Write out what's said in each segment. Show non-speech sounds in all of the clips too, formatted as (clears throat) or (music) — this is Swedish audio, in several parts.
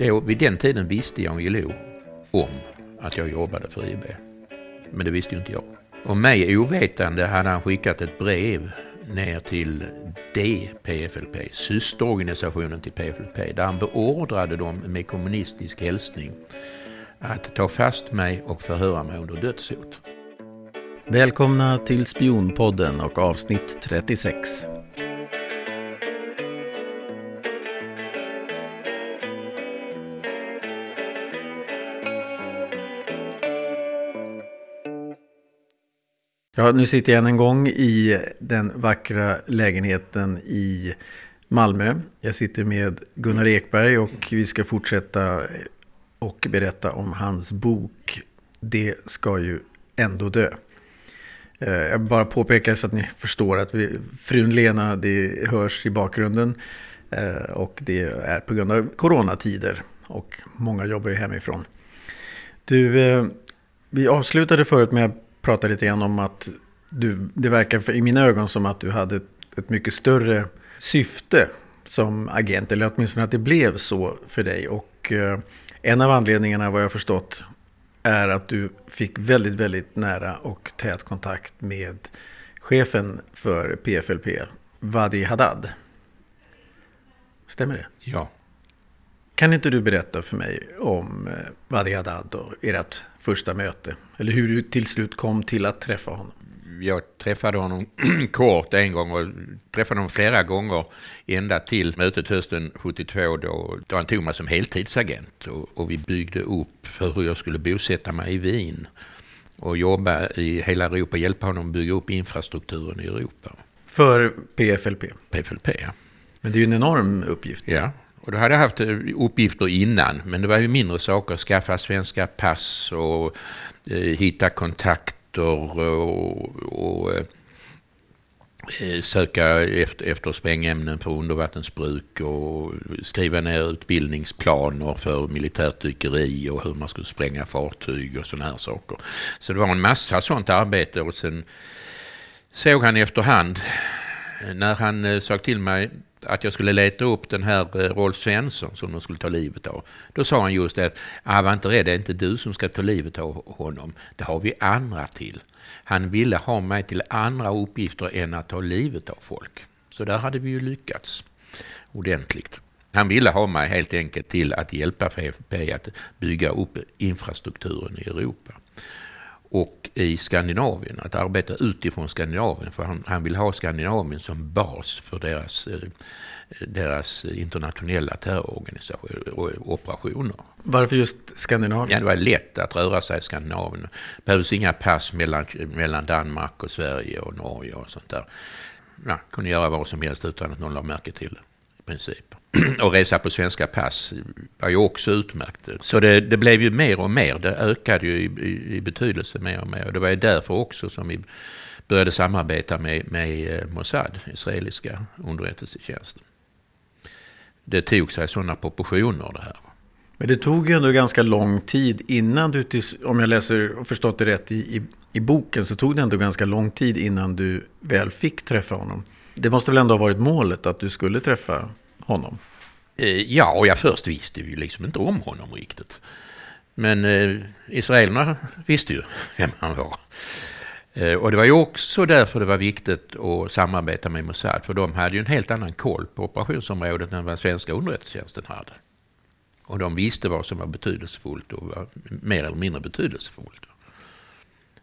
Då, vid den tiden visste Jan Guillou om att jag jobbade för IB. Men det visste ju inte jag. Och mig ovetande hade han skickat ett brev ner till DPFLP, systerorganisationen till PFLP, där han beordrade dem med kommunistisk hälsning att ta fast mig och förhöra mig under dödshot. Välkomna till Spionpodden och avsnitt 36. Ja, nu sitter jag än en gång i den vackra lägenheten i Malmö. Jag sitter med Gunnar Ekberg och vi ska fortsätta och berätta om hans bok Det ska ju ändå dö. Eh, jag vill bara påpeka så att ni förstår att vi, frun Lena, det hörs i bakgrunden. Eh, och det är på grund av coronatider. Och många jobbar ju hemifrån. Du, eh, vi avslutade förut med att prata lite grann om att du, det verkar i mina ögon som att du hade ett, ett mycket större syfte som agent. Eller åtminstone att det blev så för dig. Och en av anledningarna vad jag förstått är att du fick väldigt, väldigt nära och tät kontakt med chefen för PFLP, Wadi Haddad. Stämmer det? Ja. Kan inte du berätta för mig om eh, Wadi Haddad och ert första möte? Eller hur du till slut kom till att träffa honom? jag träffade honom (clears throat) kort en gång och träffade honom flera gånger ända till mötet hösten 72 då, då han tog mig som heltidsagent och, och vi byggde upp för hur jag skulle bosätta mig i Wien och jobba i hela Europa, hjälpa honom bygga upp infrastrukturen i Europa. För PFLP? PFLP, ja. Men det är ju en enorm uppgift. Ja, och då hade jag haft uppgifter innan, men det var ju mindre saker. Skaffa svenska pass och eh, hitta kontakter och, och eh, eh söka efter, efter sprängämnen för undervattensbruk och skriva ner utbildningsplaner för militärt dykeri och hur man skulle spränga fartyg och sådana här saker. Så det var en massa sånt arbete och sen såg han efterhand när han eh, sa till mig att jag skulle leta upp den här eh, Rolf Svensson som de skulle ta livet av. Då sa han just att, ah, var inte rädd, det är inte du som ska ta livet av honom. Det har vi andra till. Han ville ha mig till andra uppgifter än att ta livet av folk. Så där hade vi ju lyckats ordentligt. Han ville ha mig helt enkelt till att hjälpa FFP att bygga upp infrastrukturen i Europa och i Skandinavien, att arbeta utifrån Skandinavien. För han, han vill ha Skandinavien som bas för deras, eh, deras internationella terrororganisationer och operationer. Varför just Skandinavien? Ja, det var lätt att röra sig i Skandinavien. Det behövdes inga pass mellan, mellan Danmark och Sverige och Norge och sånt där. Man kunde göra vad som helst utan att någon lade märke till det, i princip. (clears throat) och resa på svenska pass var ju också utmärkt. Så det, det blev ju mer och mer, det ökade ju i, i, i, betydelse mer och mer. Och det var ju därför också som vi började samarbeta med, med eh, Mossad, israeliska underrättelsetjänsten. Det tog sig sådana proportioner det här. Men det tog ju ändå ganska lång tid innan du, om jag läser och förstått det rätt i, i, i boken, så tog det ändå ganska lång tid innan du väl fick träffa honom. Det måste väl ändå ha varit målet att du skulle träffa honom? Eh, ja, och jag först visste ju liksom inte om honom riktigt. Men eh, israelerna visste ju vem han var. Eh, och det var ju också därför det var viktigt att samarbeta med Mossad, för de hade ju en helt annan koll på operationsområdet än vad svenska underrättelsetjänsten hade. Och de visste vad som var betydelsefullt och var mer eller mindre betydelsefullt.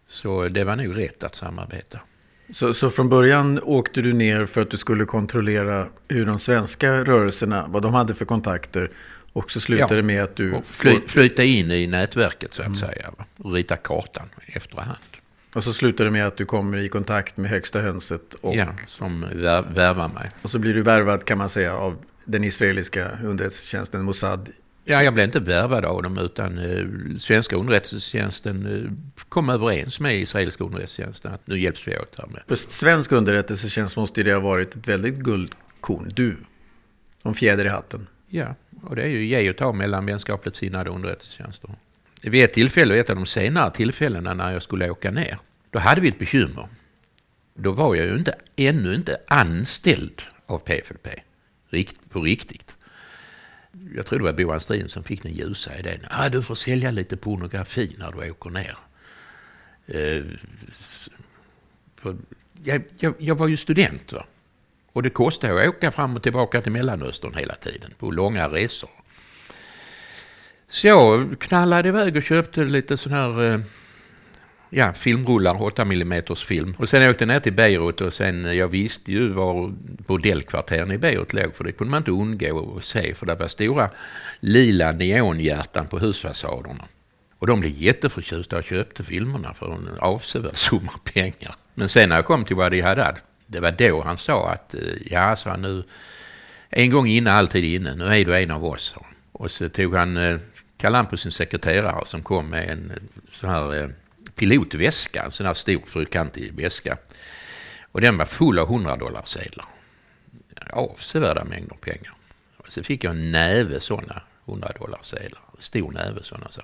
Så det var nog rätt att samarbeta. Så, så från början åkte du ner för att du skulle kontrollera hur de svenska rörelserna, vad de hade för kontakter. Och så slutade det med att du... Och fly, flytta in i nätverket så att mm. säga. Och rita kartan efterhand. Och så slutar det med att du kommer i kontakt med högsta hönset. Och, ja, som värvar mig. Och så blir du värvad kan man säga av den israeliska underrättelsetjänsten Mossad Ja, jag blev inte värvad av dem utan eh, svenska underrättelsetjänsten eh, kom överens med israeliska underrättelsetjänsten att nu hjälps vi åt här med. För svensk underrättelsetjänst måste det ha varit ett väldigt guldkorn. Du, som fjäder i hatten. Ja, och det är ju ge och ta mellan vänskapligt sinnade underrättelsetjänster. Vid ett tillfälle, ett av de senare tillfällena när jag skulle åka ner, då hade vi ett bekymmer. Då var jag ju inte, ännu inte anställd av PFLP, rikt, på riktigt jag tror det var Boan Strin som fick den ljusa idén. Ah, du får sälja lite pornografi när du åker ner. Eh, jag, jag, jag, var ju student va? och det kostade att åka fram och tillbaka till Mellanöstern hela tiden på långa resor. Så jag knallade iväg och köpte lite sån här eh, ja, filmrullar, 8 mm film. Och sen åkte jag ner till Beirut och sen, eh, jag visste ju var bordellkvarteren i Beirut låg, för det kunde man inte undgå att se, för det var stora lila neonhjärtan på husfasaderna. Och de blev jätteförtjusta och köpte filmerna för en avsevärd (laughs) summa pengar. Men sen när jag kom till Wadi Haddad, det var då han sa att, eh, ja, sa han nu, en gång inne, alltid inne, nu är du en av oss. Och så tog han, eh, kallade han på sin sekreterare som kom med en sån här pilotväska, en sån här stor fyrkantig väska. Och den var full av 100 dollar sedlar. Avsevärda mängder pengar. Och så fick jag en näve sådana 100 dollar sedlar. Stor näve sådana. Så.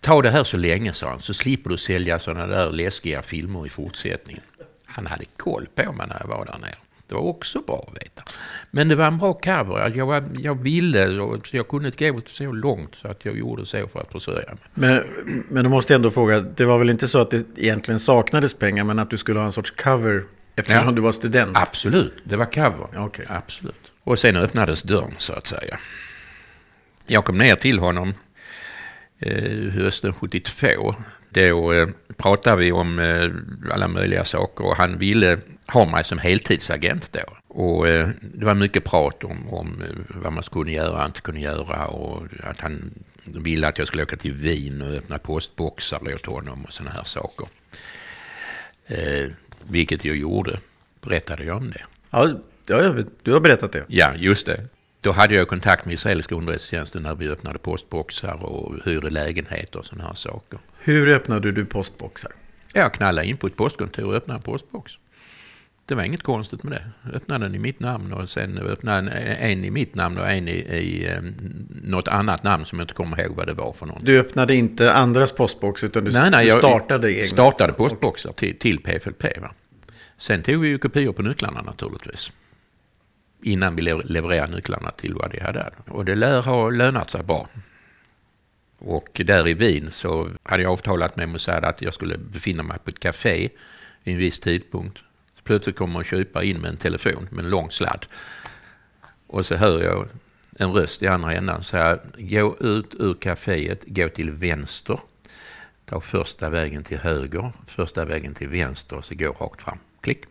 Ta det här så länge, sa han, så slipper du sälja sådana där läskiga filmer i fortsättningen. Han hade koll på mig när jag var där nere. Det var också bra att veta. Men det var en bra cover. Jag, var, jag ville, så jag kunde inte gå så långt så att jag gjorde så för att försörja mig. Men, men du måste ändå fråga, det var väl inte så att det egentligen saknades pengar, men att du skulle ha en sorts cover eftersom ja, du var student? Absolut, det var cover. Okay. Absolut. Och sen öppnades dörren så att säga. Jag kom ner till honom eh, hösten 72 då eh, pratade vi om eh, alla möjliga saker och han ville ha mig som heltidsagent då. Och eh, det var mycket prat om, om vad man skulle göra och inte kunde göra och att han ville att jag skulle åka till Wien och öppna postboxar åt honom och sådana här saker. Eh, vilket jag gjorde. Berättade jag om det? Ja, du har berättat det. Ja, just det. Då hade jag kontakt med israeliska underrättelsetjänsten när vi öppnade postboxar och hyrde lägenheter och sådana här saker. Hur öppnade du postboxar? Jag knallade in på ett postkontor och öppnade en postbox. Det var inget konstigt med det. Öppnade den i mitt namn och sen öppnade en i mitt namn och en i, i um, något annat namn som jag inte kommer ihåg vad det var för någon. Du öppnade inte andras postbox utan du, nej, nej, du startade egna? startade postboxar till, till PFLP. Va? Sen tog vi ju kopior på nycklarna naturligtvis innan vi levererade nycklarna till Wadi Haddad. Och det lär ha lönat sig bra. Och där i Wien så hade jag avtalat med Mossad att jag skulle befinna mig på ett café vid en viss tidpunkt. Plötsligt kommer en köpa in med en telefon med en lång sladd. Och så hör jag en röst i andra änden säga gå ut ur kaféet, gå till vänster. Ta första vägen till höger, första vägen till vänster och så gå rakt fram. Klick.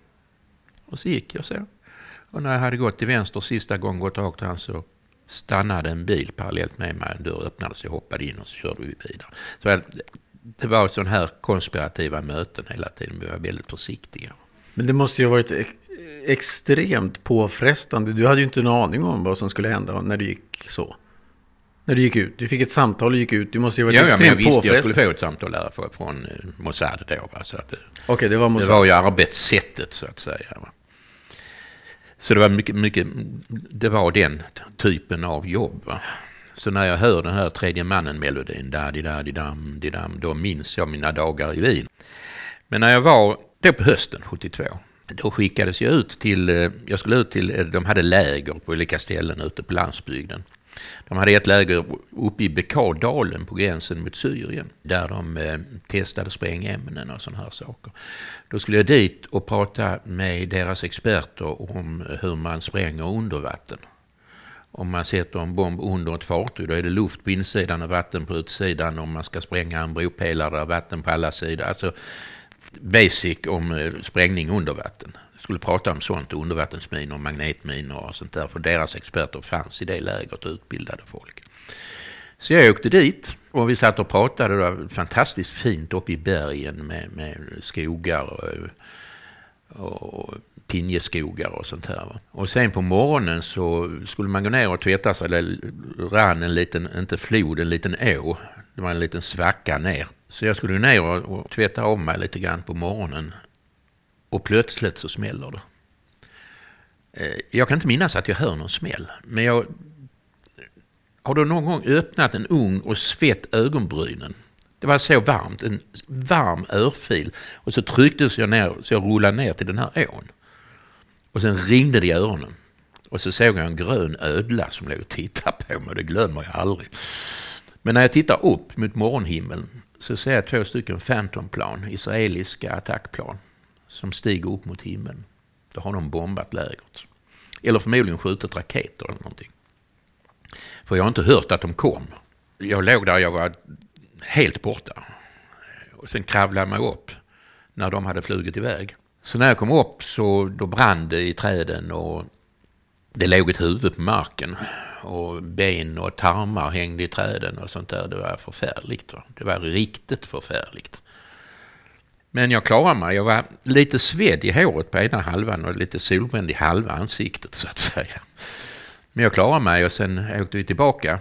Och så gick jag så. Och när jag hade gått till vänster sista gången, gått rakt fram så stannade en bil parallellt med mig. En dörr öppnades, jag hoppade in och så körde vi vidare. Så det var sådana här konspirativa möten hela tiden. Vi var väldigt försiktiga. Men det måste ju ha varit extremt påfrestande. Du hade ju inte en aning om vad som skulle hända när du gick så. När du gick ut. Du fick ett samtal och gick ut. Du måste ju ha varit ja, extremt påfrestande. Ja, men jag visste jag skulle få ett samtal där från eh, Mossad då. Så att det, okay, det var Mossad. Det var ju arbetssättet så att säga. Så det var mycket, mycket, det var den typen av jobb. Va? Så när jag hör den här tredje mannen-melodin, da di da di dam di dam, då minns jag mina dagar i Wien. Men när jag var, då på hösten 72, då skickades jag ut till, eh, jag skulle ut till, eh, de hade läger på olika ställen ute på landsbygden. De hade ett läger uppe i Bekardalen på gränsen mot Syrien där de eh, testade sprängämnen och sådana här saker. Då skulle jag dit och prata med deras experter om hur man spränger under vatten. Om man sätter en bomb under ett fartyg då är det luft på insidan och vatten på utsidan. Om man ska spränga en bropelare och vatten på alla sidor. Alltså basic om eh, sprängning under vatten skulle prata om sånt, undervattensminor, magnetminor och sånt där. För deras experter fanns i det lägret och utbildade folk. Så jag åkte dit och vi satt och pratade. Det var fantastiskt fint uppe i bergen med, med skogar eh, och, och pinjeskogar och sånt här. Och sen på morgonen så skulle man gå ner och tvätta sig. Det rann en liten, inte flod, en liten å. Det var en liten svacka ner. Så jag skulle ner och, och tvätta om mig lite grann på morgonen. Och plötsligt så smäller det. Eh, jag kan inte minnas att jag hör någon smäll. Men jag har då någon gång öppnat en ugn och svett ögonbrynen. Det var så varmt, en varm örfil. Och så trycktes jag ner, så jag rullade ner till den här ån. Och sen ringde det i öronen. Och så såg jag en grön ödla som låg och tittade på mig. Det glömmer jag aldrig. Men när jag tittar upp mot morgonhimlen så ser jag två stycken Phantom-plan, israeliska attackplan, som stiger upp mot himlen. Då har de bombat lägret. Eller förmodligen skjutit raketer eller någonting. För jag har inte hört att de kom. Jag låg där, jag var helt borta. Och sen kravlade jag mig upp när de hade flugit iväg. Så när jag kom upp så då brann det i träden och det låg ett huvud på marken. Och ben och tarmar hängde i träden och sånt där. Det var förfärligt. Det var riktigt förfärligt. Men jag klarade mig. Jag var lite svedd i håret på ena halvan och lite solbränd i halva ansiktet så att säga. Men jag klarade mig och sen åkte vi tillbaka.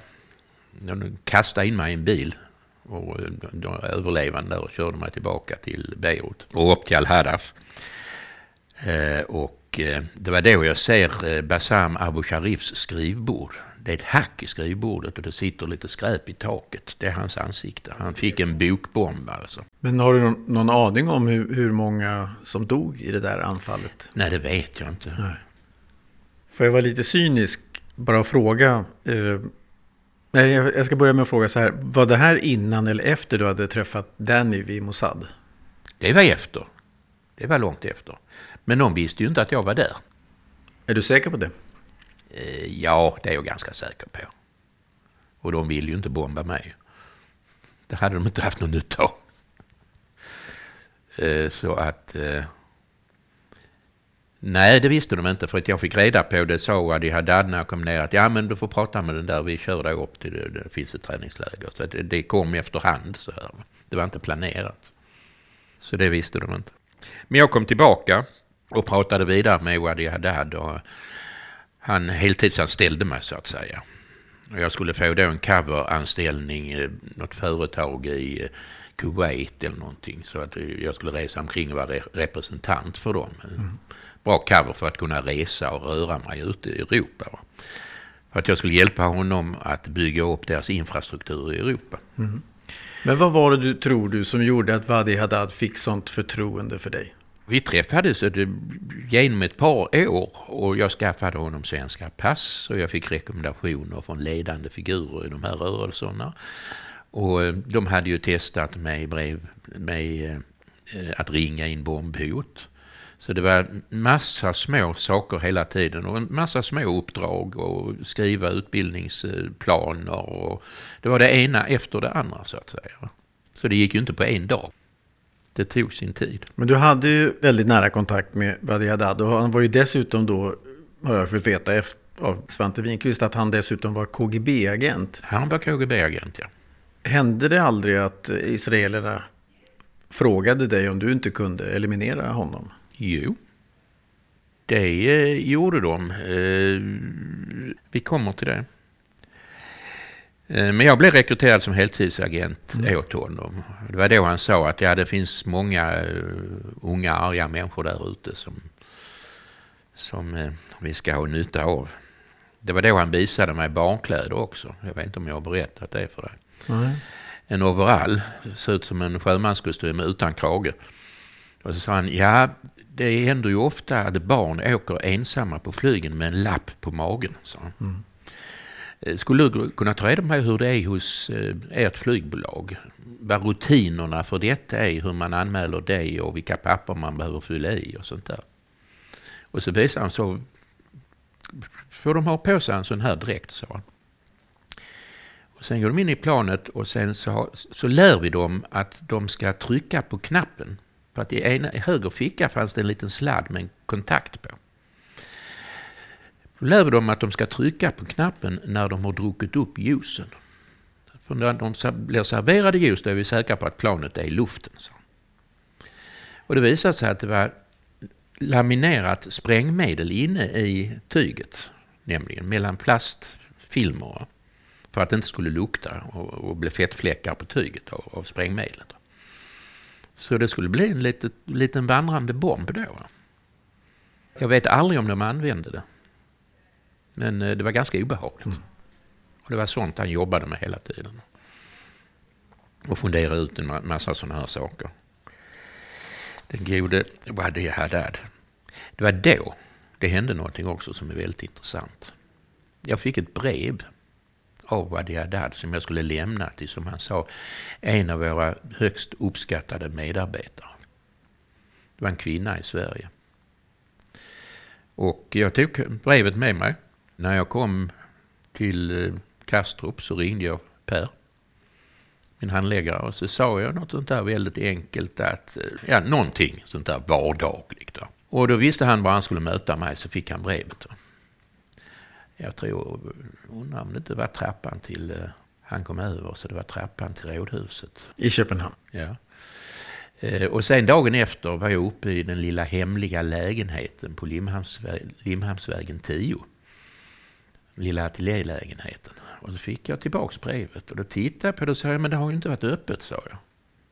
De kastade in mig i en bil och de överlevande där och körde mig tillbaka till Beirut och upp till Al-Hadaf. Eh, och eh, det var då jag ser Bassam Abu Sharifs skrivbord. Det är ett hack i skrivbordet och det sitter lite skräp i taket. Det är hans ansikte. Han fick en bokbomb alltså. Men har du någon, någon aning om hur, hur, många som dog i det där anfallet? Nej, det vet jag inte. Nej. Får jag vara lite cynisk? Bara fråga. Eh, nej, jag ska börja med att fråga så här. Var det här innan eller efter du hade träffat Danny vid Mossad? Det var efter. Det var långt efter. Men de visste ju inte att jag var där. Är du säker på det? Eh, ja, det är jag ganska säker på. Och de vill ju inte bomba mig. Det hade de inte haft någon nytta av. Eh, så att... Eh, nej, det visste de inte för att jag fick reda på det, sa Wadi Haddad när jag kom ner att ja men du får prata med den där, vi kör dig upp till det, det finns ett träningsläger. Så det, det kom efterhand så här. Det var inte planerat. Så det visste de inte. Men jag kom tillbaka och pratade vidare med Wadi Haddad och han heltidsanställde mig så att säga. Och jag skulle få då en coveranställning, något företag i eh, Kuwait eller någonting. Så att jag skulle resa omkring och vara representant för dem. Mm. Bra cover för att kunna resa och röra mig ute i Europa. För att jag skulle hjälpa honom att bygga upp deras infrastruktur i Europa. Mm. Men vad var det du tror du som gjorde att Wadi Haddad fick sånt förtroende för dig? Vi träffades eh, genom ett par år och jag skaffade honom svenska pass och jag fick rekommendationer från ledande figurer i de här rörelserna. Och eh, de hade ju testat mig brev med eh, att ringa in bombhot. Så det var massa små saker hela tiden och en massa små uppdrag och skriva utbildningsplaner och det var det ena efter det andra så att säga. Så det gick ju inte på en dag det tog sin tid. Men du hade ju väldigt nära kontakt med Wadi Haddad och han var ju dessutom då, har jag fått veta av Svante Winqvist, att han dessutom var KGB-agent. Han var KGB-agent, ja. Hände det aldrig att israelerna frågade dig om du inte kunde eliminera honom? Jo, det eh, gjorde de. Eh, vi kommer till det. Eh, men jag blev rekryterad som heltidsagent mm. åt honom. Det var då han sa att ja, det finns många uh, unga arga människor där ute som, som uh, vi ska ha nytta av. Det var då han visade mig barnkläder också. Jag vet inte om jag har berättat det för dig. Mm. En overall, ser ut som en sjömanskostym utan krage. Och så sa han, ja det händer ju ofta att barn åker ensamma på flygen med en lapp på magen. Så. Mm. Eh, skulle du kunna ta reda på hur det är hos eh, ert flygbolag? Vad rutinerna för detta är, hur man anmäler det och vilka papper man behöver fylla i och sånt där. Och så visar han så, får de ha på sig en sån här dräkt, sa han. Och sen går de in i planet och sen så, så lär vi dem att de ska trycka på knappen. För att i ena i höger ficka fanns det en liten sladd med en kontakt på. Då lär vi dem att de ska trycka på knappen när de har druckit upp juicen. För när de blir serverade ljus då är vi säkra på att planet är i luften. Så. Och det visade sig att det var laminerat sprängmedel inne i tyget. Nämligen mellan plastfilmer. För att det inte skulle lukta och, och bli fettfläckar på tyget av, av sprängmedlet. Så det skulle bli en litet, liten vandrande bomb då. Jag vet aldrig om de använde det. Men eh, det var ganska obehagligt. Mm. Och det var sånt han jobbade med hela tiden. Och funderade ut en massa sådana här saker. Den gode Wadi Haddad. Det var då det hände någonting också som är väldigt intressant. Jag fick ett brev av Wadi Haddad som jag skulle lämna till, som han sa, en av våra högst uppskattade medarbetare. Det var en kvinna i Sverige. Och jag tog brevet med mig. När jag kom till eh, Kastrup så ringde jag Per, min handläggare, och så sa jag något sånt där väldigt enkelt att, eh, ja någonting sånt där vardagligt. Då. Och då visste han var han skulle möta mig så fick han brevet. Jag tror, undrar om det inte var trappan till, eh, han kom över så det var trappan till rådhuset. I Köpenhamn? Ja. Och sen dagen efter var jag uppe i den lilla hemliga lägenheten på Limhamnsvägen 10. Lilla ateljélägenheten. Och så fick jag tillbaks brevet och då tittade jag på det och sa men det har ju inte varit öppet, sa jag.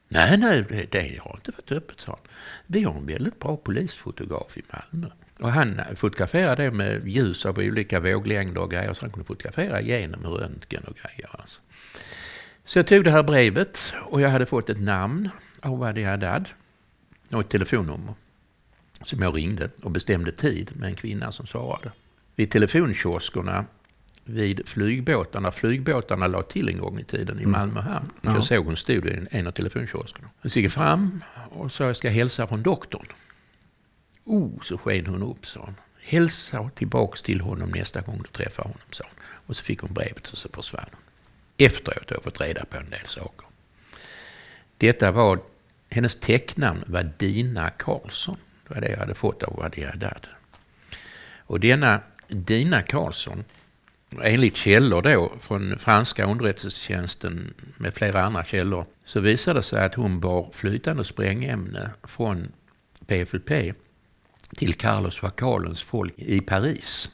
Nej, nej, det, det har inte varit öppet, sa han. Vi har en väldigt bra polisfotograf i Malmö. Och han fotograferade det med ljus av olika våglängder och grejer, så han kunde fotografera genom röntgen och grejer. Alltså. Så jag tog det här brevet och jag hade fått ett namn av Wadi Haddad och ett telefonnummer som jag ringde och bestämde tid med en kvinna som svarade. Vid telefonkioskerna vid flygbåtarna. Flygbåtarna la till en gång i tiden i mm. Malmö hamn. Mm. Jag såg hon stod i en av telefonkioskerna. Jag gick fram och sa jag ska hälsa från doktorn. Oh, så sken hon upp, sa hon. Hälsa tillbaks till honom nästa gång du träffar honom, sa hon. Och så fick hon brevet och så försvann hon. Efteråt har jag fått reda på en del saker. Detta var, hennes tecknamn var Dina Karlsson. Det var det jag hade fått av Wadi Haddad. Och denna Dina Karlsson, enligt källor då från franska underrättelsetjänsten med flera andra källor, så visade det sig att hon bar flytande sprängämne från PFLP till Carlos Facalens folk i Paris.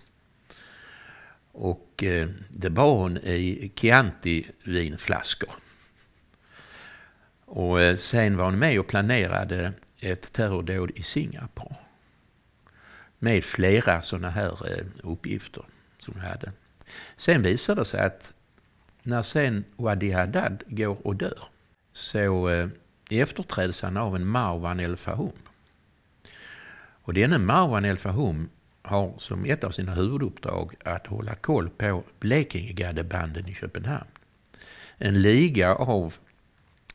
Och eh, det bar hon i Chianti-vinflaskor. Och eh, sen var hon med och planerade ett terrordåd i Singapore. Med flera sådana här eh, uppgifter som hon hade. Sen visar det sig att när sen Wadi Haddad går och dör så eh, efterträds han av en Marwan El Fahum. Och denne Marwan El Fahum har som ett av sina huvuduppdrag att hålla koll på Blekingegaddebanden i Köpenhamn. En liga av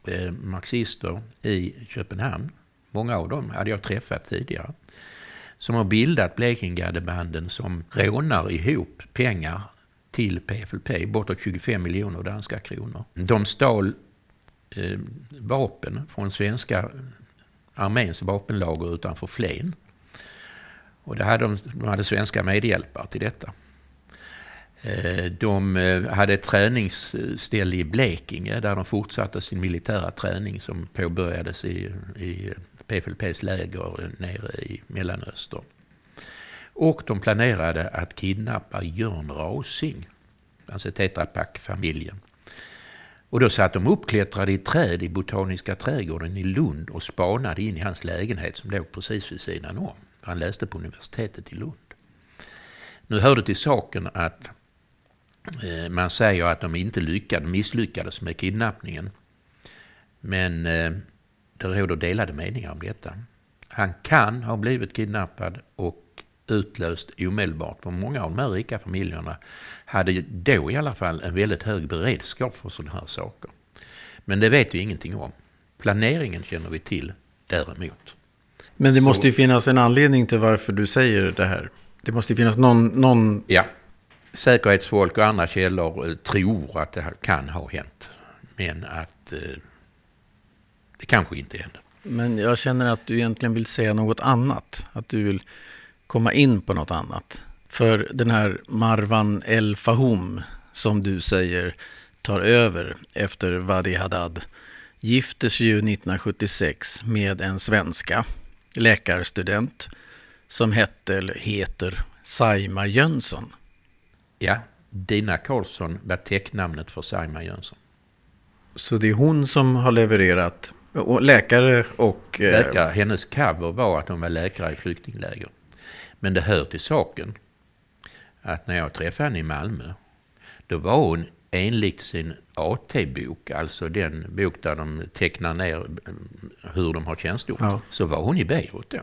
eh, marxister i Köpenhamn, många av dem hade jag träffat tidigare, som har bildat Blekingegaddebanden som rånar ihop pengar till PFLP, bortåt 25 miljoner danska kronor. De stal eh, vapen från svenska eh, arméns vapenlager utanför Flen och det hade de, de hade svenska medhjälpare till detta. Eh, de eh, hade ett träningsställe i Blekinge där de fortsatte sin militära träning som påbörjades i, i PFLPs läger nere i Mellanöstern. Och de planerade att kidnappa Jörn Rausing, alltså Tetra Pak-familjen. Och då satt de uppklättrade i träd i Botaniska trädgården i Lund och spanade in i hans lägenhet som låg precis vid sidan om. Han läste på universitetet i Lund. Nu hör det till saken att eh, man säger att de inte lyckades, misslyckades med kidnappningen. Men eh, det råder delade meningar om detta. Han kan ha blivit kidnappad och utlöst omedelbart. För många av de här rika familjerna hade då i alla fall en väldigt hög beredskap för sådana här saker. Men det vet vi ingenting om. Planeringen känner vi till däremot. Men det så... måste ju finnas en anledning till varför du säger det här. Det måste ju finnas någon... någon... Ja. Säkerhetsfolk och andra källor eh, tror att det här kan ha hänt. Men att eh, det kanske inte hände. Men jag känner att du egentligen vill säga något annat. Att du vill komma in på något annat. För den här Marwan El Fahum, som du säger tar över efter Wadi Haddad, gifter sig ju 1976 med en svenska läkarstudent som hette, eller heter, Saima Jönsson. Ja, Dina Karlsson var täcknamnet för Saima Jönsson. Så det är hon som har levererat, läkare och... Eh, läkare, hennes cover var att hon var läkare i flyktingläger. Men det hör till saken att när jag träffade henne i Malmö, då var hon enligt sin AT-bok, alltså den bok där de tecknar ner hur de har tjänstgjort, ja. så var hon i Beirut då.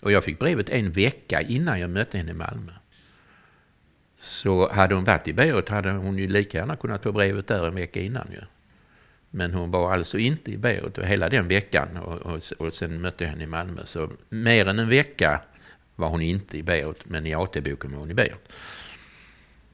Och jag fick brevet en vecka innan jag mötte henne i Malmö. Så hade hon varit i Beirut hade hon ju lika gärna kunnat få brevet där en vecka innan ju. Men hon var alltså inte i Beirut hela den veckan och, och, och sen mötte jag henne i Malmö. Så mer än en vecka var hon inte i Beirut, men i AT-boken var hon i Beirut.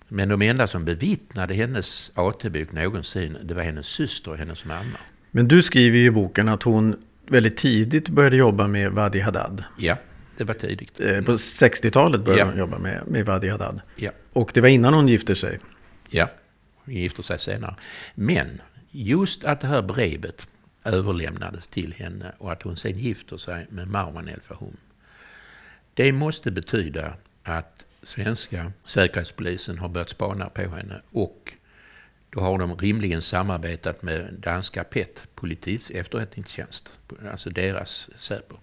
Men de enda som bevittnade hennes AT-bok någonsin, det var hennes syster och hennes mamma. Men du skriver ju i boken att hon väldigt tidigt började jobba med Wadi Haddad. Ja, det var tidigt. Eh, På 60-talet började Ja. hon jobba med, med Wadi Haddad. Ja, Och det var innan hon gifte sig. ja. Hon gifte sig senare. Men just att det här brevet överlämnades till henne och att hon sen gifter sig med Marwan El Fahum. Det måste betyda att svenska säkerhetspolisen har börjat spana på henne och då har de rimligen samarbetat med danska PET, Politiets efterrättningstjänst, alltså deras Säpo.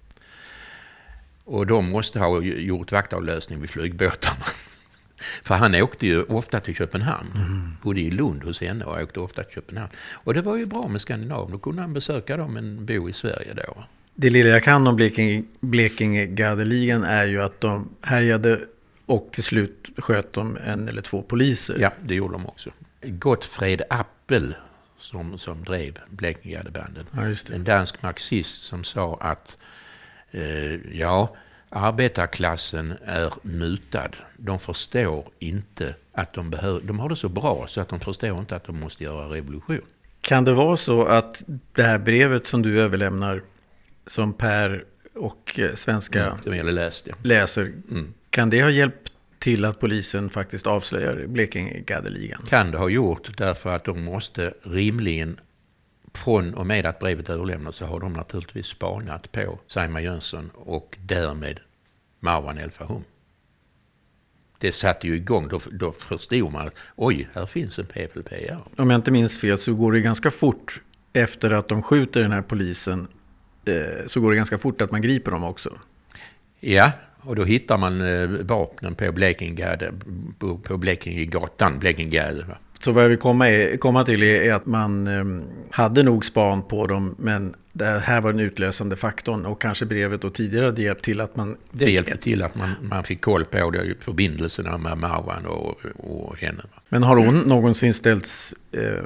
Och de måste ha gjort vaktavlösning vid flygbåtarna. (laughs) För han åkte ju ofta till Köpenhamn. Bodde i Lund hos henne och åkte ofta till Köpenhamn. Och det var ju bra med Skandinavien. Då kunde han besöka dem men bo i Sverige då. Det lilla jag kan om Blekinge, Blekinge-Gardeligan är ju att de härjade och till slut sköt de en eller två poliser. Ja, det gjorde de också. Gottfred Appel som, som drev Blekingegardebandet. Ja. En dansk marxist som sa att eh, ja, arbetarklassen är mutad. De förstår inte att de behöver, de har det så bra så att de förstår inte att de måste göra revolution. Kan det vara så att det här brevet som du överlämnar som Per och eh, svenska jag läst, ja. läser, Mm. kan det ha hjälpt till att polisen faktiskt avslöjar Blekinge-Gardeligan? Kan det ha gjort därför att de måste rimligen från och med att brevet överlämnades så har de naturligtvis spanat på Simon Jönsson och därmed Marwan El Fahum. Det satte ju igång, då, då förstod man att oj, här finns en PFLP-are. Om jag inte minns fel så går det ganska fort efter att de skjuter den här polisen. Eh, så går det ganska fort att man griper dem också. Ja, och då hittar man eh, vapnen på Blekingegade, på, Blekingegatan, Blekingegade. va. Så vad jag vill komma, är, komma till är att man eh, hade nog span på dem, men det här var den utlösande faktorn och kanske brevet och tidigare hade hjälpt till att man... Det hjälpte till att man, man fick koll på det, förbindelserna med Marwan och, och henne. Men har hon någonsin ställts eh,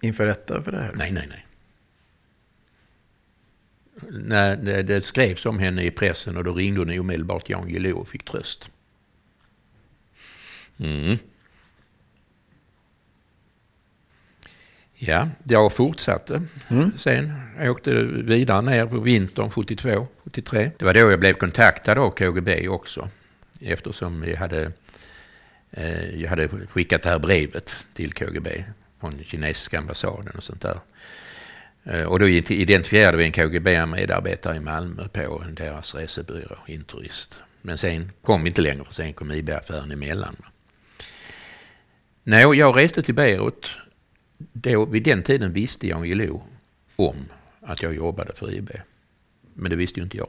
inför rätta för det här? Nej, nej, nej. När det, skrevs om henne i pressen och då ringde hon omedelbart Jan Guillou och fick tröst. Mm. Ja, jag fortsatte sen. Jag åkte vidare ner på vintern 72, 73. Det var då jag blev kontaktad av KGB också. Eftersom jag hade, eh, jag hade skickat det här brevet till KGB från kinesiska ambassaden och sånt där. Eh, och då identifierade vi en KGB-medarbetare i Malmö på deras resebyrå, Inturist. Men sen kom vi inte längre, för sen kom IB-affären emellan. När jag reste till Beirut, då, vid den tiden visste Jan Guillou om att jag jobbade för IB. Men det visste ju inte jag.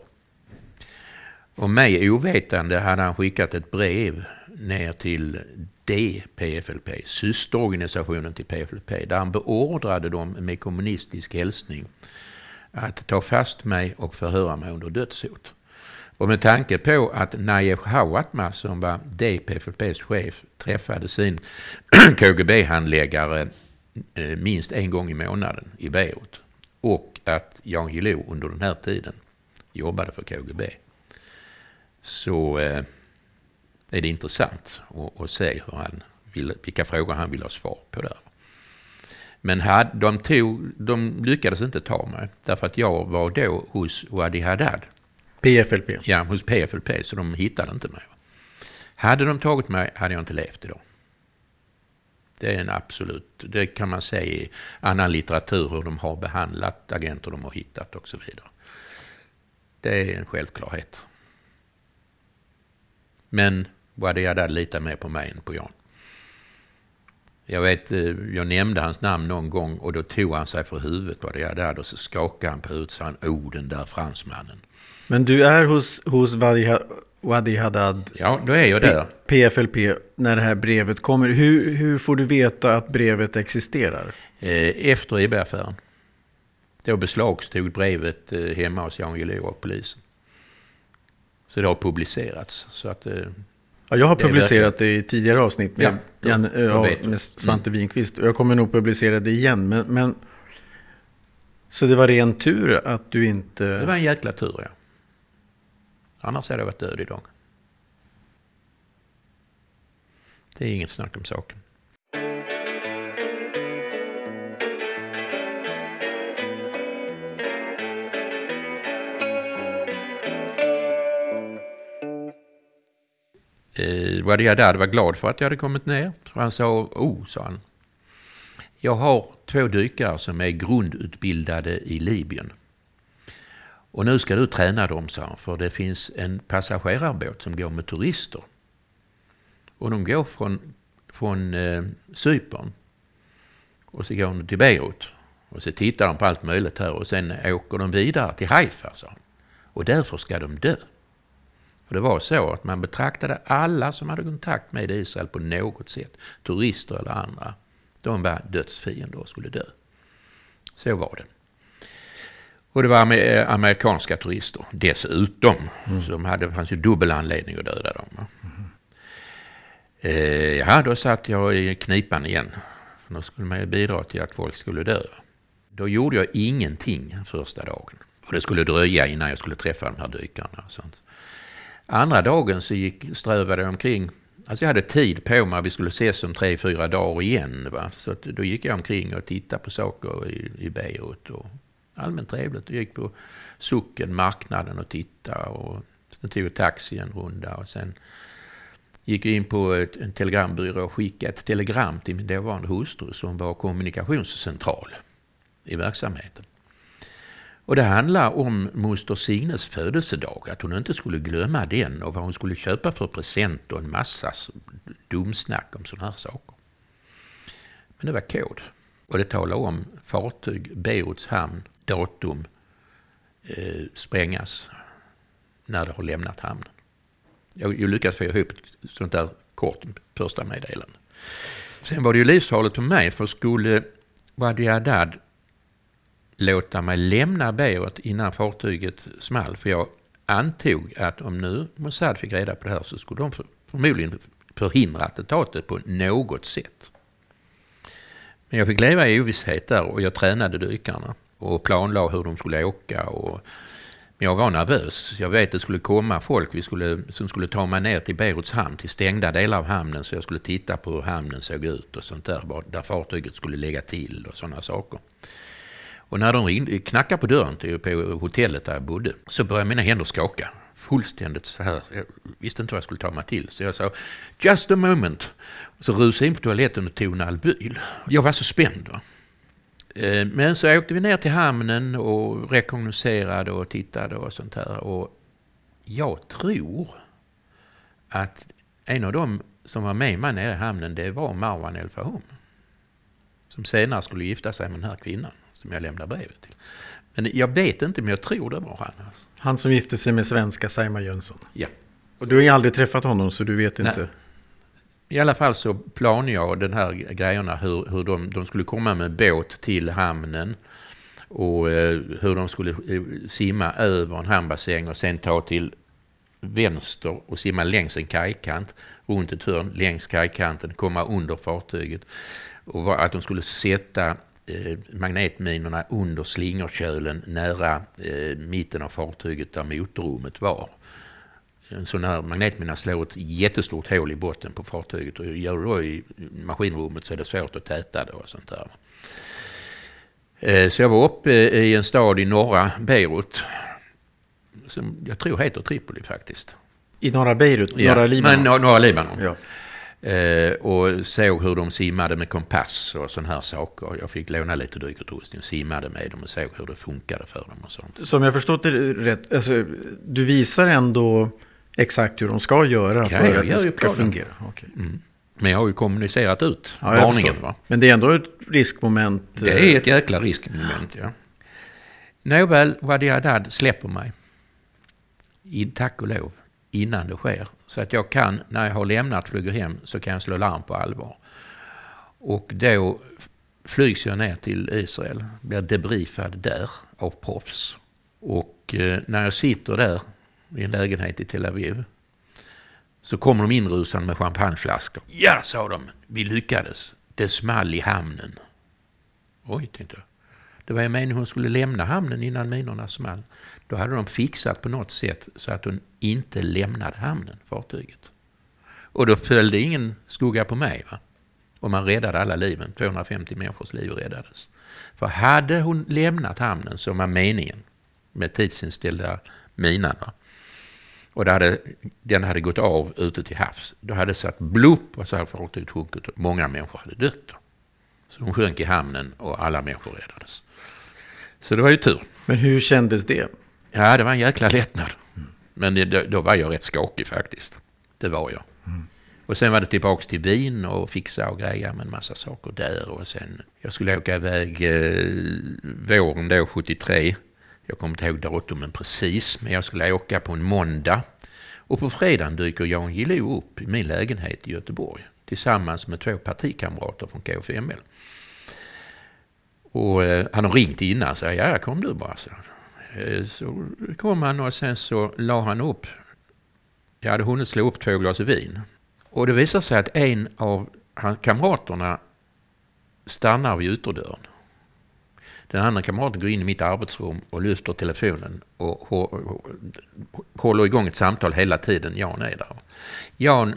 Och mig ovetande hade han skickat ett brev ner till DPFLP, systerorganisationen till PFLP, där han beordrade dem med kommunistisk hälsning att ta fast mig och förhöra mig under dödshot. Och med tanke på att Najef Hawatma, som var DPFLPs chef, träffade sin (clears throat) KGB-handläggare eh, minst en gång i månaden i Beirut och att Jan Guillou under den här tiden jobbade för KGB så eh, är det intressant att, att se hur han vill, vilka frågor han vill ha svar på där. Men had, de, tog, de lyckades inte ta mig därför att jag var då hos Wadi Haddad, PFLP. ja, hos PFLP, så de hittade inte mig. Hade de tagit mig hade jag inte levt idag. Det är en absolut, det kan man säga i annan litteratur hur de har behandlat agenter de har hittat och så vidare. Det är en självklarhet. Men Wadi Haddad litar mer på mig än på Jan. Jag vet, eh, jag nämnde hans namn någon gång och då tog han sig för huvudet, Wadi Haddad, och så skakade han på huvudet och sa oh den där fransmannen. Men du är hos, hos Wadi, Wadi Haddad, Ja, då är jag där. PFLP, när det här brevet kommer. Hur, hur får du veta att brevet existerar? Eh, Efter IB-affären. Då beslagstog brevet eh, hemma hos Jan Guillou och polisen. Så det har publicerats. Så att, Ja, jag har publicerat det i tidigare avsnitt med, Ja, Jan, ja, med Svante Winqvist. Och jag kommer nog publicera det igen. Men, men, så det var ren tur att du inte... det var en jäkla tur ja. Annars hade jag varit död idag. Det är inget snack om saken. Eh, Wadi Haddad var glad för att jag hade kommit ner. Så han sa, oh, sa han. Jag har två dykare som är grundutbildade i Libyen. Och nu ska du träna dem, sa han, för det finns en passagerarbåt som går med turister. Och de går från, från eh, Cypern och så går de till Beirut. Och så tittar de på allt möjligt här och sen åker de vidare till Haifa, sa han. Och därför ska de dö. För det var så att man betraktade alla som hade kontakt med Israel på något sätt, turister eller andra, de var dödsfiender och skulle dö. Så var det. Och det var amer- amerikanska turister dessutom. Så de hade, det fanns ju dubbel anledning att döda dem. va. Eh, ja, då satt jag i knipan igen. För då skulle man ju bidra till att folk skulle dö. Då gjorde jag ingenting första dagen. För det skulle dröja innan jag skulle träffa de här dykarna. Och sånt. Andra dagen så gick, strövade jag omkring. Alltså jag hade tid på mig. Vi skulle ses om tre, fyra dagar igen. Va? Så att då gick jag omkring och tittade på saker i, i Beirut. Och allmänt trevligt. Jag gick på socken, marknaden och tittade. Och sen tog jag taxi en runda. Och sen gick jag in på ett, en telegrambyrå och skickade ett telegram till min dåvarande hustru som var kommunikationscentral i verksamheten. Och det handlar om moster Signes födelsedag, att hon inte skulle glömma den och vad hon skulle köpa för present och en massa dumsnack om sådana här saker. Men det var kod. Och det talar om fartyg, Beiruts hamn, datum, eh, sprängas när det har lämnat hamnen. Jag, jag lyckades få ihop ett sånt där kort första meddelande. Sen var det ju livsfarligt för mig, för skulle Wadi Haddad låta mig lämna Beirut innan fartyget small, för jag antog att om nu Mossad fick reda på det här så skulle de för, förmodligen förhindra attentatet på något sätt. Men jag fick leva i ovisshet där och jag tränade dykarna och planlade hur de skulle åka. Och, men jag var nervös. Jag vet att det skulle komma folk vi skulle, som skulle ta mig ner till Beiruts hamn, till stängda delar av hamnen, så jag skulle titta på hur hamnen såg ut och sånt där, där fartyget skulle lägga till och sådana saker. Och när de ringde, knackade på dörren till på hotellet där jag bodde så började mina händer skaka. Fullständigt så här. Jag visste inte vad jag skulle ta mig till. Så jag sa just a moment. Så rusade jag in på toaletten och tog en Albyl. Jag var så spänd. Va? Eh, men så åkte vi ner till hamnen och rekognoserade och tittade och sånt här. Och jag tror att en av dem som var med mig nere i hamnen det var Marwan El Fahom. Som senare skulle gifta sig med den här kvinnan som jag lämnade brevet till. Men jag vet inte, men jag tror det var han. Alltså. Han som gifte sig med svenska Saima Jönsson. Ja. Och du har ju aldrig träffat honom så du vet Nej. inte. I alla fall så planade jag den här grejerna hur, hur de, de skulle komma med båt till hamnen och eh, hur de skulle eh, simma över en hamnbassäng och sen ta till vänster och simma längs en kajkant, runt ett hörn, längs kajkanten, komma under fartyget. Och att de skulle sätta eh, magnetminorna under slingerkölen nära eh, mitten av fartyget där motorrummet var. En sån här magnetmina slår ett jättestort hål i botten på fartyget och gör det då i maskinrummet så är det svårt att täta det och sånt där. Eh, Så jag var uppe i en stad i norra Beirut som jag tror heter Tripoli faktiskt. I norra Beirut, Ja, norra Libanon. Men, norra Libanon. Ja. Eh, och såg hur de simmade med kompass och sådana här saker. Jag fick låna lite dykutrustning och simmade med dem och såg hur det funkade för dem och sånt. Som jag förstått det rätt, alltså, du visar ändå exakt hur de ska göra Ja, för att det ska fungera. Okej. Men jag har ju kommunicerat ut Ja, varningen. Va? Men det är ändå ett riskmoment. Det eh, är ett jäkla riskmoment, ja. Nåväl, Wadi Haddad släpper mig. I, tack och lov. Innan det sker. Så att jag kan, när jag har lämnat flyger hem, så kan jag slå larm på allvar. Och då flygs jag ner till Israel. Blir debriefad där av proffs. Och eh, när jag sitter där i en lägenhet i Tel Aviv. Så kommer de inrusande med champagneflaskor. Ja, sa de, vi lyckades. Det small i hamnen. Oj, tänkte jag. Det var ju meningen hon skulle lämna hamnen innan minorna small. Då hade de fixat på något sätt så att hon inte lämnade hamnen, fartyget. Och då följde ingen skugga på mig. Va? Och man räddade alla liven. 250 människors liv räddades. För hade hon lämnat hamnen, som var meningen, med tidsinställda minan, va? och hade, den hade gått av ute till havs, då hade det satt blupp och så hade fartyget sjunkit och många människor hade dött. Så hon sjönk i hamnen och alla människor räddades. Så det var ju tur. Men hur kändes det? Ja, det var en jäkla lättnad. Men det, då var jag rätt skakig faktiskt. Det var jag. Mm. Och sen var det tillbaka till Wien och fixa och greja med en massa saker där. Och sen, jag skulle åka iväg eh, våren då, 73. Jag kommer inte ihåg datumen precis, men jag skulle åka på en måndag. Och på fredagen dyker Jan Gillou upp i min lägenhet i Göteborg tillsammans med två partikamrater från KFML. Och eh, han har ringt innan, så jag, ja, kom du bara. Så. Eh, så kom han och sen så la han upp, jag hade hunnit slå upp två glas vin. Och det visade sig att en av kamraterna stannar vid ytterdörren. Den andra kamraten går in i mitt arbetsrum och lyfter telefonen och håller igång ett samtal hela tiden. Jan är där. Jan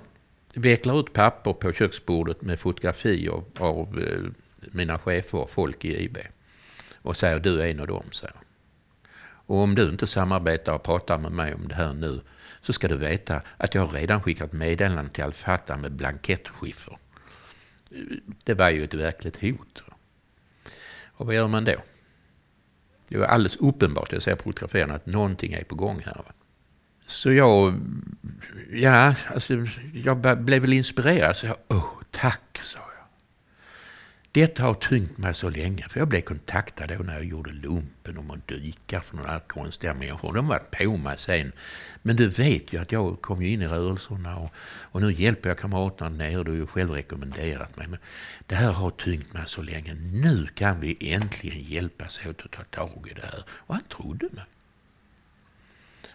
vecklar ut papper på köksbordet med fotografier av eh, mina chefer och folk i IB. Och säger du är en av dem, säger och om du inte samarbetar och pratar med mig om det här nu så ska du veta att jag redan skickat meddelande till Al-Fatah med blankettskiffer. Det var ju ett verkligt hot. Och vad gör man då? Det var alldeles uppenbart, jag ser på fotografierna, att någonting är på gång här. Så jag, ja, alltså, jag blev väl inspirerad. Så jag, oh, tack, sa jag. Detta har tyngt mig så länge, för jag blev kontaktad då när jag gjorde lumpen om att dyka för några konstiga människor. De var på mig sen. Men du vet ju att jag kom in i rörelserna och, och nu hjälper jag kamraterna ner. Du har ju själv rekommenderat mig. Men det här har tyngt mig så länge. Nu kan vi äntligen hjälpas åt att ta tag i det här. Och han trodde mig.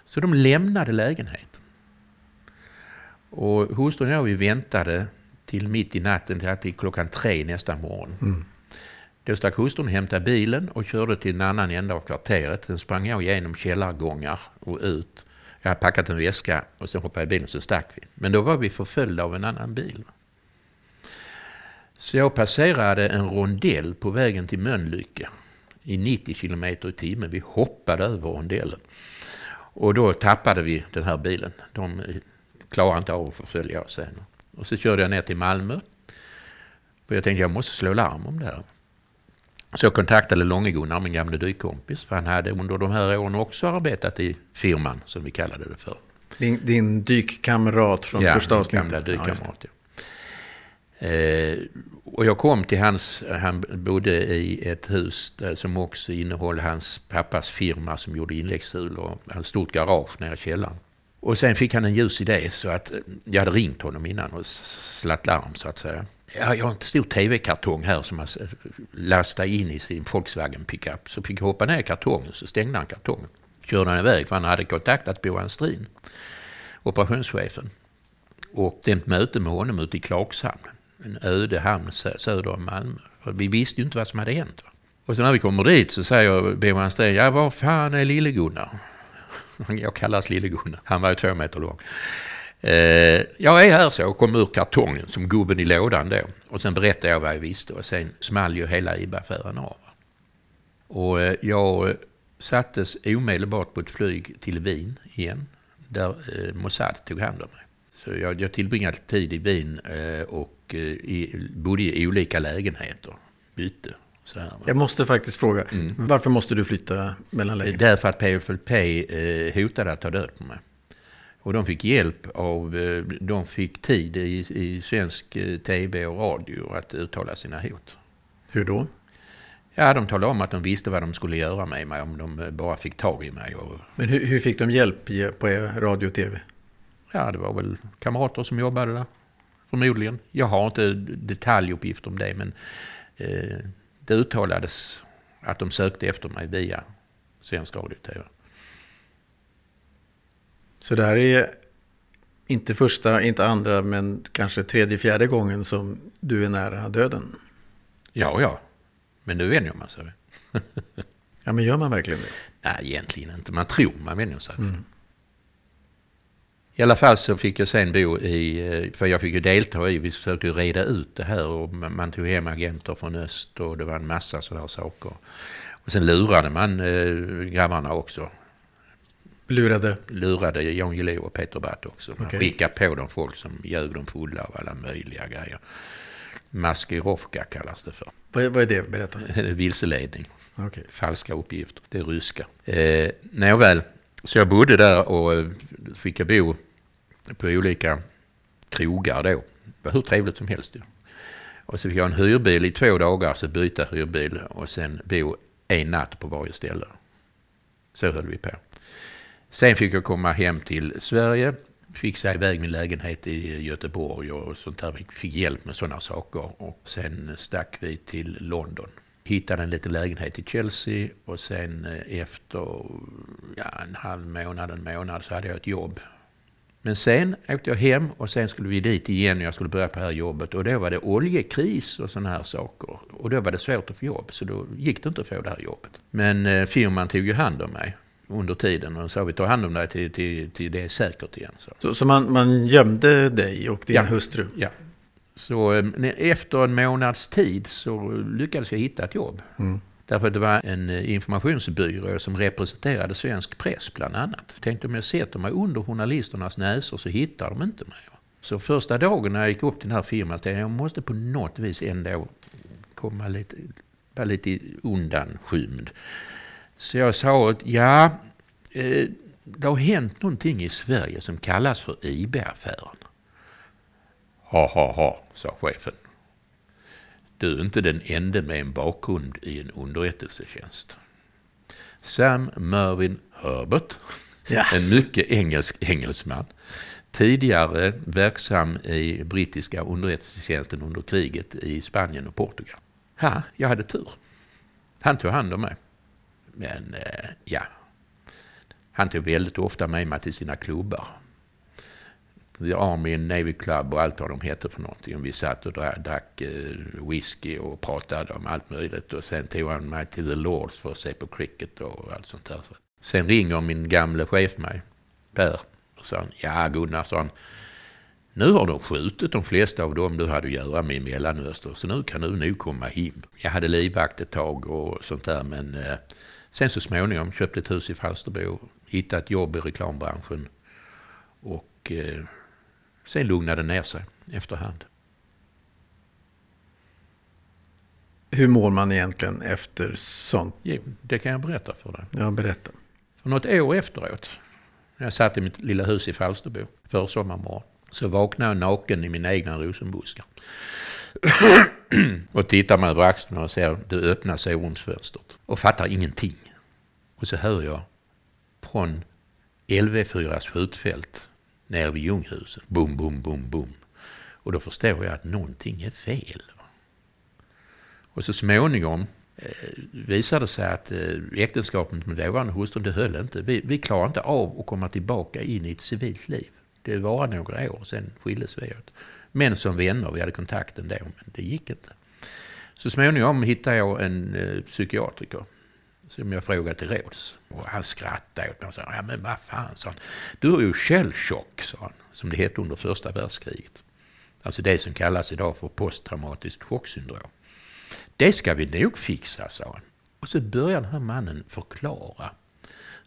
Så de lämnade lägenheten. Och hustrun och jag vi väntade till mitt i natten, till klockan tre nästa morgon. Mm. Då stack hustrun och hämtade bilen och körde till en annan ända av kvarteret. Sen sprang jag igenom källargångar och ut. Jag hade packat en väska och sen hoppade jag i bilen och så stack vi. Men då var vi förföljda av en annan bil. Så jag passerade en rondell på vägen till Mölnlycke i 90 km i timmen. Vi hoppade över rondellen. Och då tappade vi den här bilen. De klarade inte av att förfölja oss sen. Och så körde jag ner till Malmö. Och jag tänkte jag måste slå larm om det här. Så jag kontaktade Långe-Gunnar, min gamla dykkompis. För han hade under de här åren också arbetat i firman, som vi kallade det för. Din, din dykkamrat från ja, första avsnittet? Ja, gamla dykkamrat. Ja. Eh, och jag kom till hans, han bodde i ett hus som också innehöll hans pappas firma som gjorde inläggshjul och ett stort garage nere i källaren. Och sen fick han en ljus idé så att eh, jag hade ringt honom innan och slatt larm så att säga. Ja, jag har en stor tv-kartong här som han lastade in i sin Volkswagen pickup. Så fick jag hoppa ner i kartongen så stängde han kartongen. Körde han iväg för han hade kontaktat Boan Strin, operationschefen. Och det är ett möte med honom ute i Klagshamn. En öde hamn söder om Malmö. För vi visste ju inte vad som hade hänt. Och så när vi kommer dit så säger Boan Strin, ja var fan är lille-Gunnar? (laughs) Jag kallas Lille-Gunnar. Han var ju två meter lång. Eh, jag är här så och kom ur kartongen som gubben i lådan då. Och sen berättade jag vad jag visste och sen small ju hela IB-affären av. Och eh, jag eh, sattes omedelbart på ett flyg till Wien igen. Där Mossad tog hand om mig. Så jag, jag tillbringade tid i Wien och i, bodde i olika lägenheter. Bytte här, jag måste faktiskt fråga, mm. varför måste du flytta mellan lägenheter? Därför att PFLP eh, hotade att ta död på mig. Och de fick hjälp av, eh, de fick tid i, i svensk eh, tv och radio att uttala sina hot. Hur då? Ja, de talade om att de visste vad de skulle göra med mig om de eh, bara fick tag i mig. Och... Men hur, hur fick de hjälp på radio och tv? Ja, det var väl kamrater som jobbade där. Förmodligen. Jag har inte detaljuppgifter om det, men eh, det uttalades att de sökte efter mig via Svensk Radio TV. Så det här är inte första, inte andra, men kanske tredje, fjärde gången som du är nära döden. Ja, ja. Men nu vänjer man sig. (laughs) ja, men gör man verkligen det? Nej, egentligen inte. Man tror man vänjer sig. Mm. I alla fall så fick jag sen bo i, eh, för jag fick ju delta i, vi försökte ju reda ut det här och man tog hem agenter från öst och det var en massa sådana saker. Och sen lurade man eh, grabbarna också. Lurade? Lurade Jan Guillou och Peter Batt också. Man okay. skickade på dem folk som ljög dem fulla av alla möjliga grejer. Maskirovka kallas det för. Vad är, vad är det? Berätta. (laughs) Vilseledning. Okay. Falska uppgifter. Det är ryska. Eh, nåväl, så jag bodde där och eh, fick jag bo på olika krogar då. Det var hur trevligt som helst. Ja. Och så fick jag en hyrbil i två dagar, så byta hyrbil och sen bo en natt på varje ställe. Så höll vi på. Sen fick jag komma hem till Sverige, fixa iväg min lägenhet i Göteborg och sånt där. Fick hjälp med sådana saker. Och sen stack vi till London. Hittade en liten lägenhet i Chelsea och sen efter ja, en halv månad, en månad så hade jag ett jobb men sen åkte jag hem och sen skulle vi dit igen och jag skulle börja på det här jobbet. Och då var det oljekris och sådana här saker. Och då var det svårt att få jobb, så då gick det inte att få det här jobbet. Men eh, firman tog ju hand om mig under tiden och sa vi tar hand om dig till, till, till det är säkert igen. Så, så, så man, man gömde dig och din ja, hustru? Ja. Så eh, efter en månads tid så lyckades jag hitta ett jobb. Mm. Därför att det var en eh, informationsbyrå som representerade svensk press bland annat. Tänkte om jag sätter mig under journalisternas näsor så hittar de inte mig. Så första dagen när jag gick upp till den här firman tänkte jag jag måste på något vis ändå komma lite, vara lite undanskymd. Så jag sa att ja, eh, det har hänt någonting i Sverige som kallas för IB-affären. Ha, ha, ha, sa chefen. Du är inte den enda med en bakgrund i en underrättelsetjänst. Sam Mervyn Herbert, yes. en mycket engelsk engelsman, tidigare verksam i brittiska underrättelsetjänsten under kriget i Spanien och Portugal. Ha, jag hade tur. Han tog hand om mig. Men eh, ja, han tog väldigt ofta med mig till sina klubbar. The Army Navy Club och allt vad de hette för någonting. Vi satt och drack eh, whisky och pratade om allt möjligt. Och sen tog han mig till The Lords för att se på cricket och allt sånt där. Sen ringer min gamle chef mig, Per, och sa ja Gunnar, sa han, nu har de skjutit de flesta av dem du hade att göra med i Mellanöstern, så nu kan du nog komma hem. Jag hade livvakt ett tag och sånt där, men eh, sen så småningom köpte ett hus i Falsterbo, hittade ett jobb i reklambranschen och eh, Sen lugnade det ner sig efterhand. Hur mår man egentligen efter sånt? Jo, det kan jag berätta för dig. Ja, berätta. För något år efteråt, när jag satt i mitt lilla hus i Falsterbo, försommarmorgon, så vaknade jag naken i mina egna rosenbuskar. och tittar mig över axeln och ser det öppna sovrumsfönstret. Och fattar ingenting. Och så hör jag från LV4s skjutfält nere vid Ljunghusen. Boom, boom, boom, boom. Och då förstår jag att någonting är fel. Och så småningom eh, visade det sig att eh, äktenskapet med dåvarande hustrun, det höll inte. Vi, vi klarade inte av att komma tillbaka in i ett civilt liv. Det var några år, sen skildes vi åt. Men som vänner, vi hade kontakt ändå, men det gick inte. Så småningom hittade jag en eh, psykiatriker som jag frågade till råds. Och han skrattade åt mig och sa, ja men vad fan, sa han. Du är ju källchock, sa han, som det hette under första världskriget. Alltså det som kallas idag för posttraumatiskt chocksyndrom. Det ska vi nog fixa, sa han. Och så började den här mannen förklara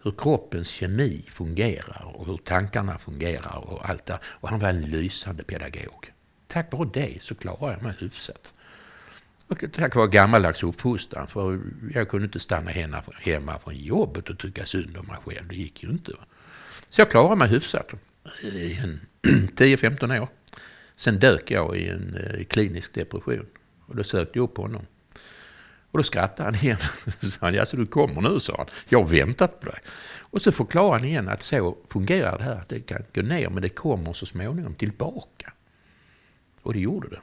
hur kroppens kemi fungerar och hur tankarna fungerar och allt det. Och han var en lysande pedagog. Tack vare det så klarade jag mig hyfsat. Och tack vare gammaldags uppfostran, för jag kunde inte stanna hemma från jobbet och tycka synd om mig själv. Det gick ju inte. Så jag klarade mig hyfsat i 10-15 (clears throat) år. Sen dök jag i en eh, klinisk depression. Och då sökte jag upp honom. Och då skrattade han igen. (laughs) Så sa han, alltså du kommer nu, sa han. Jag har väntat på dig. Och så förklarade han igen att så fungerar det här. Att det kan gå ner, men det kommer så småningom tillbaka. Och det gjorde det.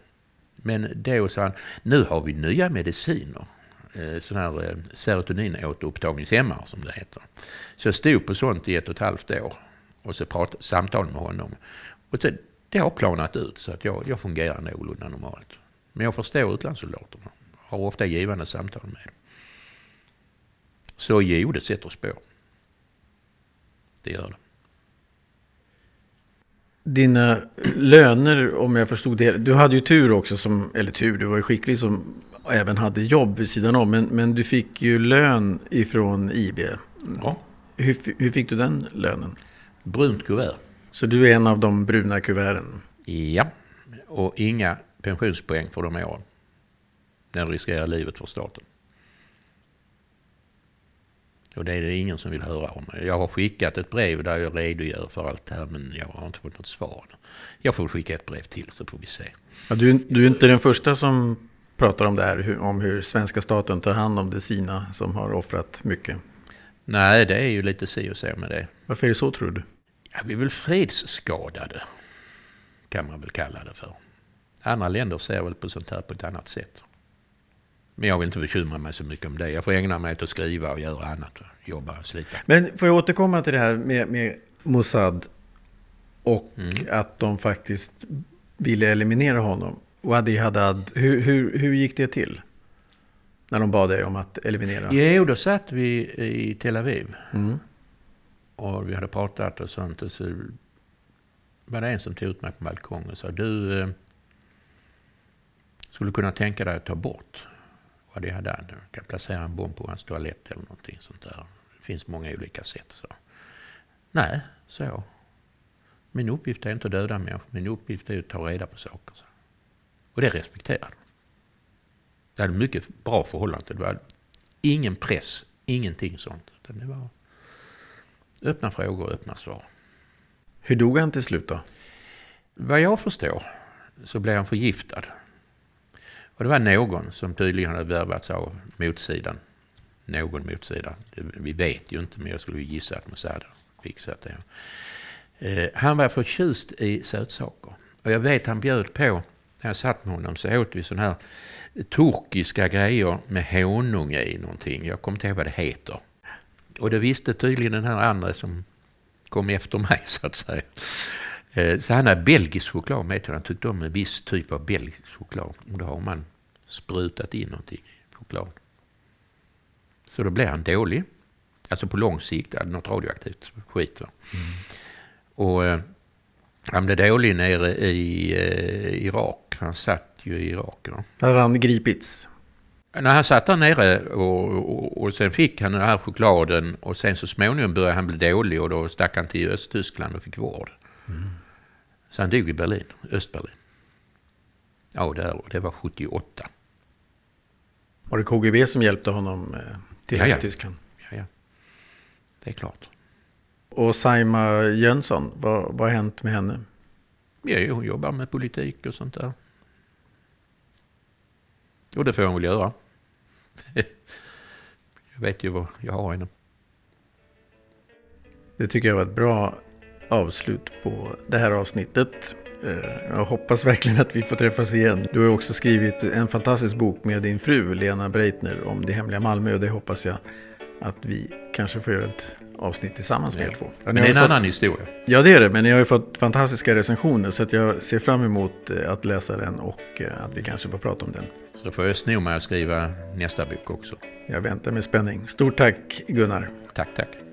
Men då sa han, nu har vi nya mediciner. Eh, Sådana här eh, serotoninåterupptagningshämmare som det heter. Så jag stod på sånt i ett och ett halvt år. och så prata, samtal med honom. Och så, det har planat ut så att jag, jag fungerar någorlunda normalt. Men jag förstår utlandssoldaterna. Har ofta givande samtal med dem. Så jo, det sätter spår. Det gör det. Dina löner, om jag förstod det. Du hade ju tur också, som, eller tur, du var ju skicklig som även hade jobb vid sidan om. Men, men du fick ju lön ifrån IB. Ja. Hur, hur fick du den lönen? Brunt kuvert. Så du är en av de bruna kuverten? Ja, och inga pensionspoäng för de åren. Du riskerar livet för staten. Och det är det ingen som vill höra om. Jag har skickat ett brev där jag redogör för allt det här men jag har inte fått något svar. Jag får skicka ett brev till så får vi se. Ja, du, du är inte den första som pratar om det här, om hur svenska staten tar hand om de sina som har offrat mycket. Nej, det är ju lite si och så med det. Varför är det så tror du? Ja, vi är väl fredsskadade, kan man väl kalla det för. Andra länder ser väl på sånt här på ett annat sätt. Men jag vill inte bekymra mig så mycket om det. Jag får ägna mig åt att skriva och göra annat. Jobba och slita. Men får jag återkomma till det här med, med Mossad och mm. att de faktiskt ville eliminera honom. Wadi Haddad, hur, hur, hur gick det till? När de bad dig om att eliminera? Jo, då satt vi i Tel Aviv. Mm. Och vi hade pratat och sånt. Och så var det en som tog ut mig på balkongen och sa du eh, skulle kunna tänka dig att ta bort vad det hade. Du kan placera en bomb på hans toalett eller någonting sånt där. Det finns många olika sätt. Så. Nej, så. Min uppgift är inte att döda människor. Min uppgift är att ta reda på saker. Så. Och det respekterar Det hade mycket bra förhållande. Det var ingen press, ingenting sånt. Utan det var öppna frågor och öppna svar. Hur dog han till slut då? Vad jag förstår så blev han förgiftad. Och det var någon som tydligen hade värvats av motsidan. Någon motsida. vi vet ju inte, men jag skulle gissa att Mossad fixat det. Eh, han var förtjust i sötsaker. Och jag vet han bjöd på, när jag satt med honom så åt vi sådana här turkiska grejer med honung i någonting. Jag kommer inte ihåg vad det heter. Och det visste tydligen den här andra som kom efter mig så att säga. Eh, så han hade belgisk choklad med till. Han tyckte om en viss typ av belgisk choklad. Då har man sprutat in någonting i choklad. Så då blev han dålig. Alltså på lång sikt, något radioaktivt skit. Va? Mm. Och eh, han blev dålig nere i eh, Irak. Han satt ju i Irak. Va? Hade han gripits? När han satt där nere och, och, och, sen fick han den här chokladen och sen så småningom började han bli dålig och då stack han till Östtyskland och fick vård. Mm. Så han dog i Berlin, Östberlin. Ja, där, det var 78. Var det KGB som hjälpte honom eh, till ja, Östtyskland? Ja. ja, ja. Det är klart. Och Saima Jönsson, vad, vad har hänt med henne? Ja, hon jobbar med politik och sånt där. Och det får hon väl göra. (laughs) jag vet ju vad jag har henne. Det tycker jag var ett bra avslut på det här avsnittet. Eh, jag hoppas verkligen att vi får träffas igen. Du har också skrivit en fantastisk bok med din fru Lena Breitner om det hemliga Malmö och det hoppas jag att vi kanske får göra ett avsnitt tillsammans med er två. Men det är en fått... annan historia. Ja det är det, men ni har ju fått fantastiska recensioner så att jag ser fram emot eh, att läsa den och eh, att vi kanske får prata om den. Så får jag sno mig att skriva nästa bok också. Jag väntar med spänning. Stort tack Gunnar. Tack, tack.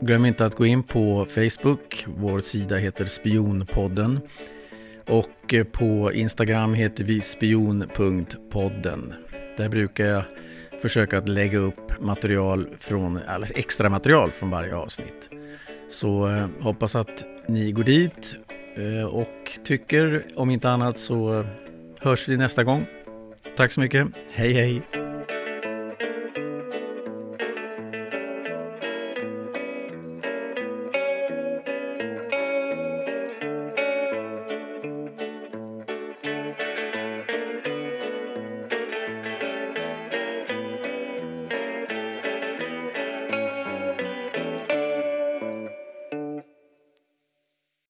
Glöm inte att gå in på Facebook. Vår sida heter Spionpodden. Och eh, på Instagram heter vi spion.podden. Där brukar jag försöka att lägga upp material från, eller extra material från varje avsnitt. Så eh, hoppas att ni går dit eh, och tycker, om inte annat så eh, hörs vi nästa gång. Tack så mycket. Hej hej!